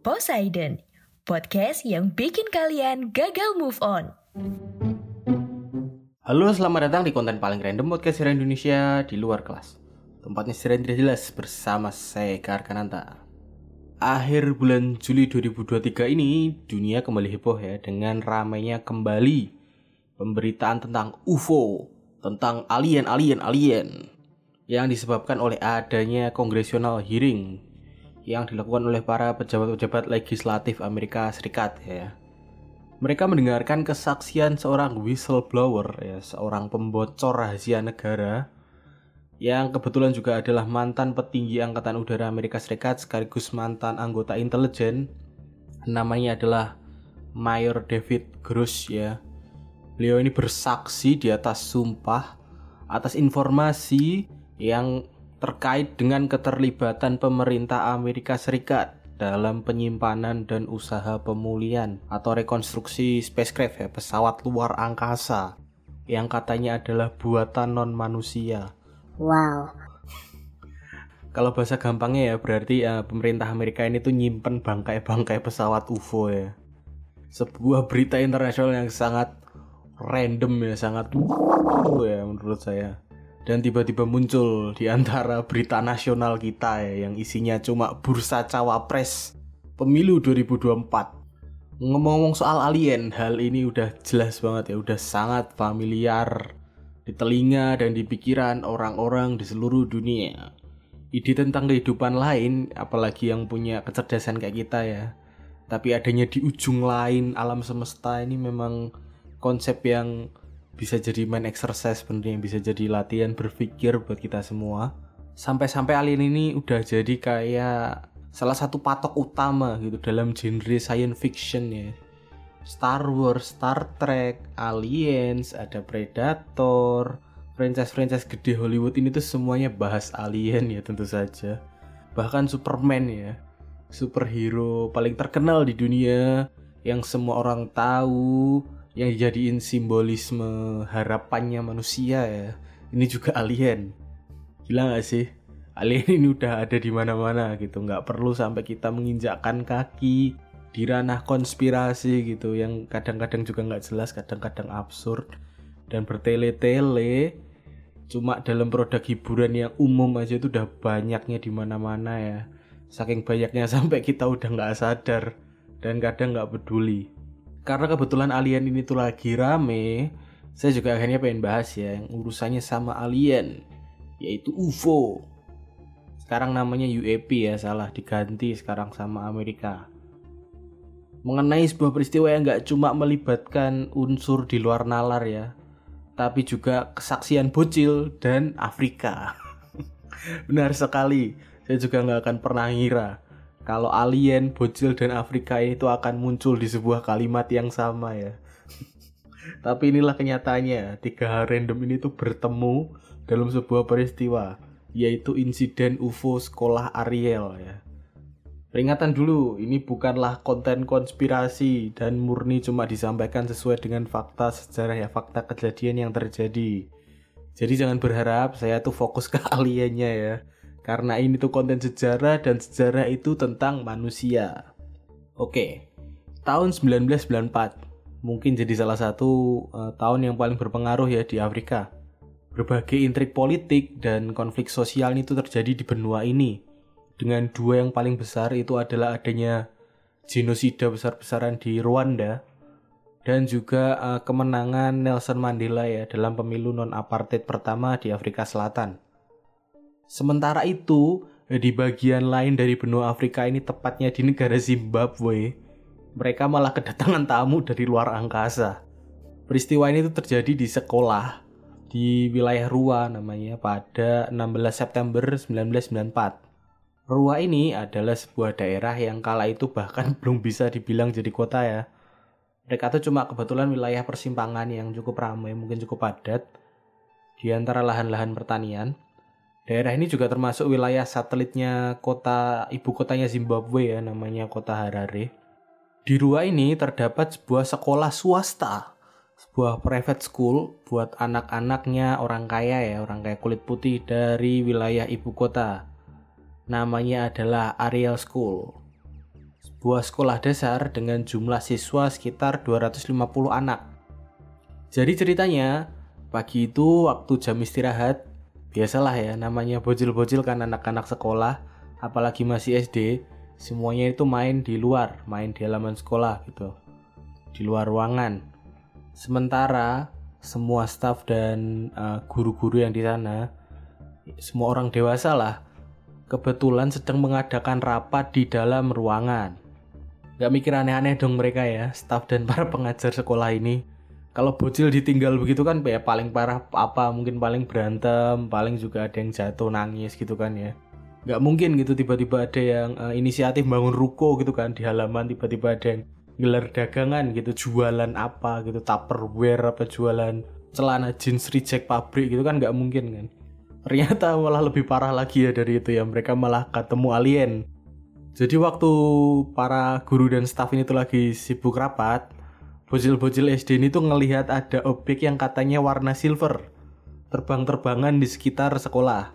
Poseidon, podcast yang bikin kalian gagal move on. Halo, selamat datang di konten paling random podcast sejarah Indonesia di luar kelas. Tempatnya sejarah tidak jelas bersama saya Karkananta. Akhir bulan Juli 2023 ini, dunia kembali heboh ya dengan ramainya kembali pemberitaan tentang UFO, tentang alien, alien, alien yang disebabkan oleh adanya congressional hearing yang dilakukan oleh para pejabat-pejabat legislatif Amerika Serikat ya. Mereka mendengarkan kesaksian seorang whistleblower ya, seorang pembocor rahasia negara yang kebetulan juga adalah mantan petinggi Angkatan Udara Amerika Serikat sekaligus mantan anggota intelijen. Namanya adalah Mayor David Gross ya. Beliau ini bersaksi di atas sumpah atas informasi yang terkait dengan keterlibatan pemerintah Amerika Serikat dalam penyimpanan dan usaha pemulihan atau rekonstruksi spacecraft ya, pesawat luar angkasa yang katanya adalah buatan non manusia. Wow. Kalau bahasa gampangnya ya berarti ya, pemerintah Amerika ini tuh nyimpen bangkai-bangkai pesawat UFO ya. Sebuah berita internasional yang sangat random ya, sangat ya menurut saya. Dan tiba-tiba muncul di antara berita nasional kita ya yang isinya cuma bursa cawapres pemilu 2024. Ngomong-ngomong soal alien, hal ini udah jelas banget ya, udah sangat familiar di telinga dan di pikiran orang-orang di seluruh dunia. Ide tentang kehidupan lain, apalagi yang punya kecerdasan kayak kita ya. Tapi adanya di ujung lain alam semesta ini memang konsep yang bisa jadi main exercise sebenarnya bisa jadi latihan berpikir buat kita semua. Sampai-sampai alien ini udah jadi kayak salah satu patok utama gitu dalam genre science fiction ya. Star Wars, Star Trek, Aliens, ada Predator, franchise-franchise gede Hollywood ini tuh semuanya bahas alien ya tentu saja. Bahkan Superman ya, superhero paling terkenal di dunia yang semua orang tahu, yang dijadiin simbolisme harapannya manusia ya. Ini juga alien. Gila gak sih? Alien ini udah ada di mana-mana gitu, nggak perlu sampai kita menginjakkan kaki di ranah konspirasi gitu yang kadang-kadang juga nggak jelas kadang-kadang absurd dan bertele-tele cuma dalam produk hiburan yang umum aja itu udah banyaknya di mana-mana ya saking banyaknya sampai kita udah nggak sadar dan kadang nggak peduli karena kebetulan alien ini tuh lagi rame saya juga akhirnya pengen bahas ya yang urusannya sama alien yaitu UFO sekarang namanya UAP ya salah diganti sekarang sama Amerika. Mengenai sebuah peristiwa yang nggak cuma melibatkan unsur di luar nalar ya, tapi juga kesaksian bocil dan Afrika. Benar sekali, saya juga nggak akan pernah ngira kalau alien, bocil, dan Afrika itu akan muncul di sebuah kalimat yang sama ya. tapi inilah kenyataannya, tiga hal random ini tuh bertemu dalam sebuah peristiwa, yaitu insiden UFO sekolah Ariel ya. Peringatan dulu, ini bukanlah konten konspirasi dan murni cuma disampaikan sesuai dengan fakta sejarah ya, fakta kejadian yang terjadi. Jadi jangan berharap saya tuh fokus ke aliennya ya. Karena ini tuh konten sejarah dan sejarah itu tentang manusia. Oke, tahun 1994 mungkin jadi salah satu uh, tahun yang paling berpengaruh ya di Afrika. Berbagai intrik politik dan konflik sosial itu terjadi di benua ini dengan dua yang paling besar itu adalah adanya genosida besar-besaran di Rwanda dan juga uh, kemenangan Nelson Mandela ya dalam pemilu non apartheid pertama di Afrika Selatan. Sementara itu, di bagian lain dari benua Afrika ini tepatnya di negara Zimbabwe, mereka malah kedatangan tamu dari luar angkasa. Peristiwa ini tuh terjadi di sekolah di wilayah Rua namanya pada 16 September 1994. Rua ini adalah sebuah daerah yang kala itu bahkan belum bisa dibilang jadi kota ya. Mereka tuh cuma kebetulan wilayah persimpangan yang cukup ramai, mungkin cukup padat di antara lahan-lahan pertanian. Daerah ini juga termasuk wilayah satelitnya kota ibu kotanya Zimbabwe ya, namanya kota Harare. Di Rua ini terdapat sebuah sekolah swasta, sebuah private school buat anak-anaknya orang kaya ya, orang kaya kulit putih dari wilayah ibu kota. Namanya adalah Ariel School. Sebuah sekolah dasar dengan jumlah siswa sekitar 250 anak. Jadi ceritanya, pagi itu waktu jam istirahat, biasalah ya namanya bocil-bocil kan anak-anak sekolah apalagi masih SD semuanya itu main di luar main di halaman sekolah gitu. Di luar ruangan. Sementara semua staff dan uh, guru-guru uh, yang di sana semua orang dewasa lah kebetulan sedang mengadakan rapat di dalam ruangan. Gak mikir aneh-aneh dong mereka ya staff dan para pengajar sekolah ini kalau bocil ditinggal begitu kan ya paling parah apa mungkin paling berantem paling juga ada yang jatuh nangis gitu kan ya. Nggak mungkin gitu tiba-tiba ada yang uh, inisiatif bangun ruko gitu kan di halaman tiba-tiba ada yang gelar dagangan gitu jualan apa gitu tupperware apa jualan celana jeans reject pabrik gitu kan nggak mungkin kan. Ternyata malah lebih parah lagi ya dari itu ya mereka malah ketemu alien. Jadi waktu para guru dan staff ini tuh lagi sibuk rapat bocil-bocil SD ini tuh ngelihat ada objek yang katanya warna silver terbang-terbangan di sekitar sekolah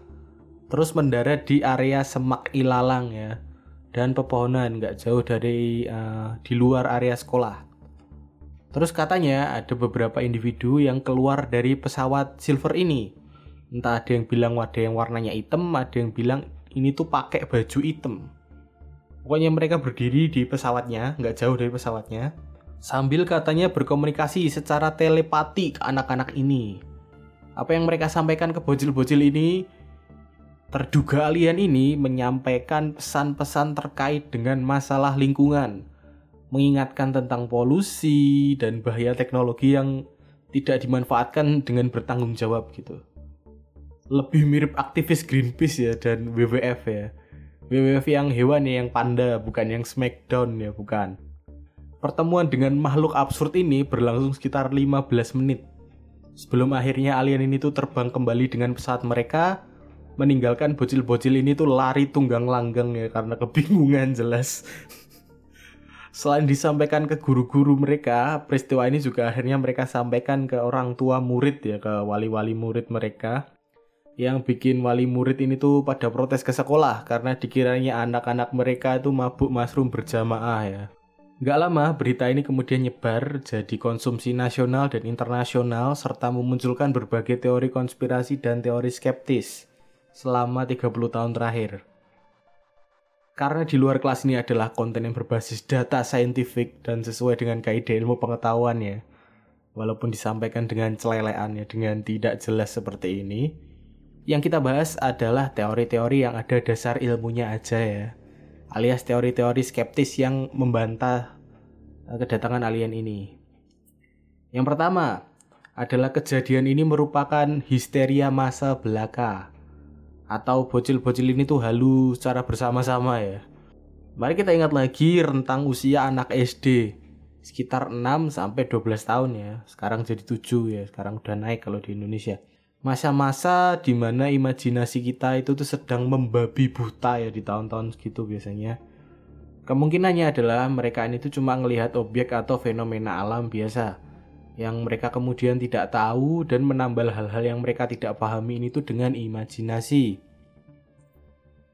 terus mendarat di area semak ilalang ya dan pepohonan nggak jauh dari uh, di luar area sekolah. Terus katanya ada beberapa individu yang keluar dari pesawat silver ini. Entah ada yang bilang ada yang warnanya hitam ada yang bilang ini tuh pakai baju hitam. Pokoknya mereka berdiri di pesawatnya nggak jauh dari pesawatnya sambil katanya berkomunikasi secara telepati ke anak-anak ini. Apa yang mereka sampaikan ke bocil-bocil ini, terduga alien ini menyampaikan pesan-pesan terkait dengan masalah lingkungan, mengingatkan tentang polusi dan bahaya teknologi yang tidak dimanfaatkan dengan bertanggung jawab gitu. Lebih mirip aktivis Greenpeace ya dan WWF ya. WWF yang hewan ya, yang panda, bukan yang Smackdown ya, bukan. Pertemuan dengan makhluk absurd ini berlangsung sekitar 15 menit. Sebelum akhirnya alien ini tuh terbang kembali dengan pesawat mereka, meninggalkan bocil-bocil ini tuh lari tunggang langgang ya karena kebingungan jelas. Selain disampaikan ke guru-guru mereka, peristiwa ini juga akhirnya mereka sampaikan ke orang tua murid ya, ke wali-wali murid mereka. Yang bikin wali murid ini tuh pada protes ke sekolah karena dikiranya anak-anak mereka itu mabuk mushroom berjamaah ya. Gak lama, berita ini kemudian nyebar jadi konsumsi nasional dan internasional serta memunculkan berbagai teori konspirasi dan teori skeptis selama 30 tahun terakhir. Karena di luar kelas ini adalah konten yang berbasis data saintifik dan sesuai dengan kaidah ilmu pengetahuan ya. Walaupun disampaikan dengan celelean ya, dengan tidak jelas seperti ini. Yang kita bahas adalah teori-teori yang ada dasar ilmunya aja ya alias teori-teori skeptis yang membantah eh, kedatangan alien ini. Yang pertama adalah kejadian ini merupakan histeria masa belaka atau bocil-bocil ini tuh halu secara bersama-sama ya. Mari kita ingat lagi rentang usia anak SD sekitar 6 sampai 12 tahun ya. Sekarang jadi 7 ya, sekarang udah naik kalau di Indonesia masa-masa di mana imajinasi kita itu tuh sedang membabi buta ya di tahun-tahun segitu biasanya. Kemungkinannya adalah mereka ini tuh cuma ngelihat objek atau fenomena alam biasa yang mereka kemudian tidak tahu dan menambah hal-hal yang mereka tidak pahami ini tuh dengan imajinasi.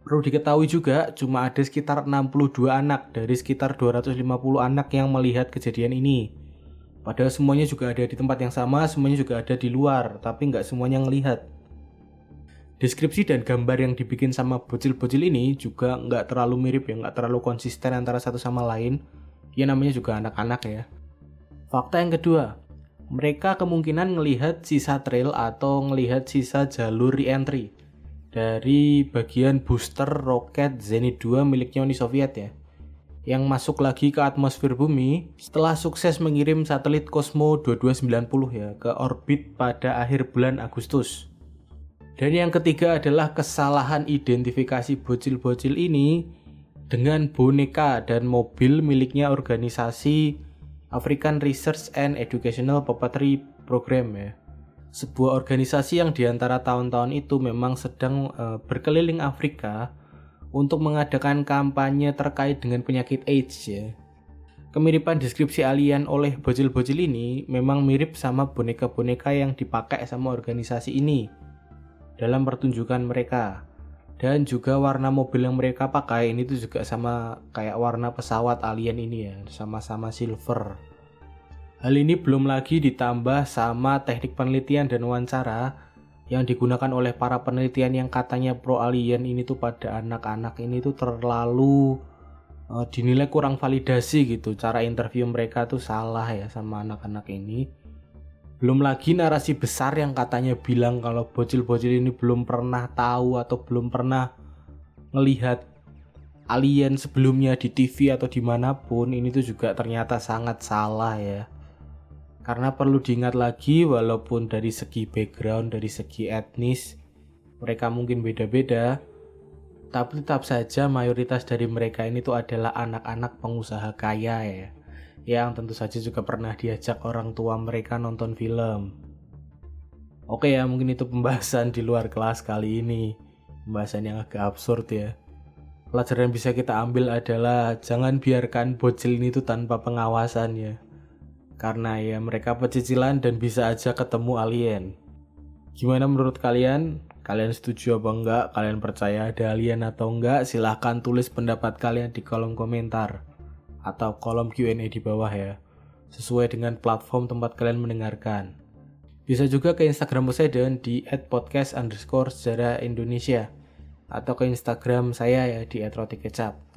Perlu diketahui juga cuma ada sekitar 62 anak dari sekitar 250 anak yang melihat kejadian ini. Padahal semuanya juga ada di tempat yang sama, semuanya juga ada di luar, tapi nggak semuanya ngelihat. deskripsi dan gambar yang dibikin sama bocil-bocil ini juga nggak terlalu mirip ya, nggak terlalu konsisten antara satu sama lain. Ya namanya juga anak-anak ya. Fakta yang kedua, mereka kemungkinan melihat sisa trail atau melihat sisa jalur re-entry dari bagian booster roket Zenit 2 miliknya Uni Soviet ya yang masuk lagi ke atmosfer bumi setelah sukses mengirim satelit Cosmo 2290 ya ke orbit pada akhir bulan Agustus. Dan yang ketiga adalah kesalahan identifikasi bocil-bocil ini dengan boneka dan mobil miliknya organisasi African Research and Educational Puppetry Program ya. Sebuah organisasi yang di antara tahun-tahun itu memang sedang uh, berkeliling Afrika untuk mengadakan kampanye terkait dengan penyakit AIDS ya. Kemiripan deskripsi alien oleh bocil-bocil ini memang mirip sama boneka-boneka yang dipakai sama organisasi ini dalam pertunjukan mereka. Dan juga warna mobil yang mereka pakai ini tuh juga sama kayak warna pesawat alien ini ya, sama-sama silver. Hal ini belum lagi ditambah sama teknik penelitian dan wawancara yang digunakan oleh para penelitian yang katanya pro alien ini tuh pada anak-anak ini tuh terlalu uh, dinilai kurang validasi gitu. Cara interview mereka tuh salah ya sama anak-anak ini. Belum lagi narasi besar yang katanya bilang kalau bocil-bocil ini belum pernah tahu atau belum pernah melihat alien sebelumnya di TV atau di mana pun ini tuh juga ternyata sangat salah ya karena perlu diingat lagi walaupun dari segi background, dari segi etnis mereka mungkin beda-beda, tapi tetap saja mayoritas dari mereka ini tuh adalah anak-anak pengusaha kaya ya. Yang tentu saja juga pernah diajak orang tua mereka nonton film. Oke ya, mungkin itu pembahasan di luar kelas kali ini. Pembahasan yang agak absurd ya. Pelajaran yang bisa kita ambil adalah jangan biarkan bocil ini tuh tanpa pengawasan ya karena ya mereka pecicilan dan bisa aja ketemu alien. Gimana menurut kalian? Kalian setuju apa enggak? Kalian percaya ada alien atau enggak? Silahkan tulis pendapat kalian di kolom komentar atau kolom Q&A di bawah ya. Sesuai dengan platform tempat kalian mendengarkan. Bisa juga ke Instagram Poseidon di @podcast atau ke Instagram saya ya di @rotikecap.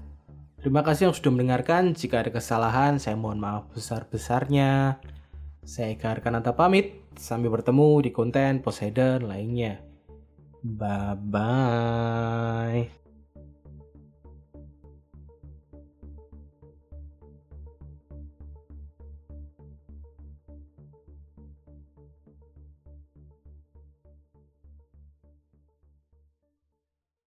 Terima kasih yang sudah mendengarkan. Jika ada kesalahan, saya mohon maaf besar-besarnya. Saya Eka Arkananta pamit. Sampai bertemu di konten Poseidon lainnya. Bye-bye.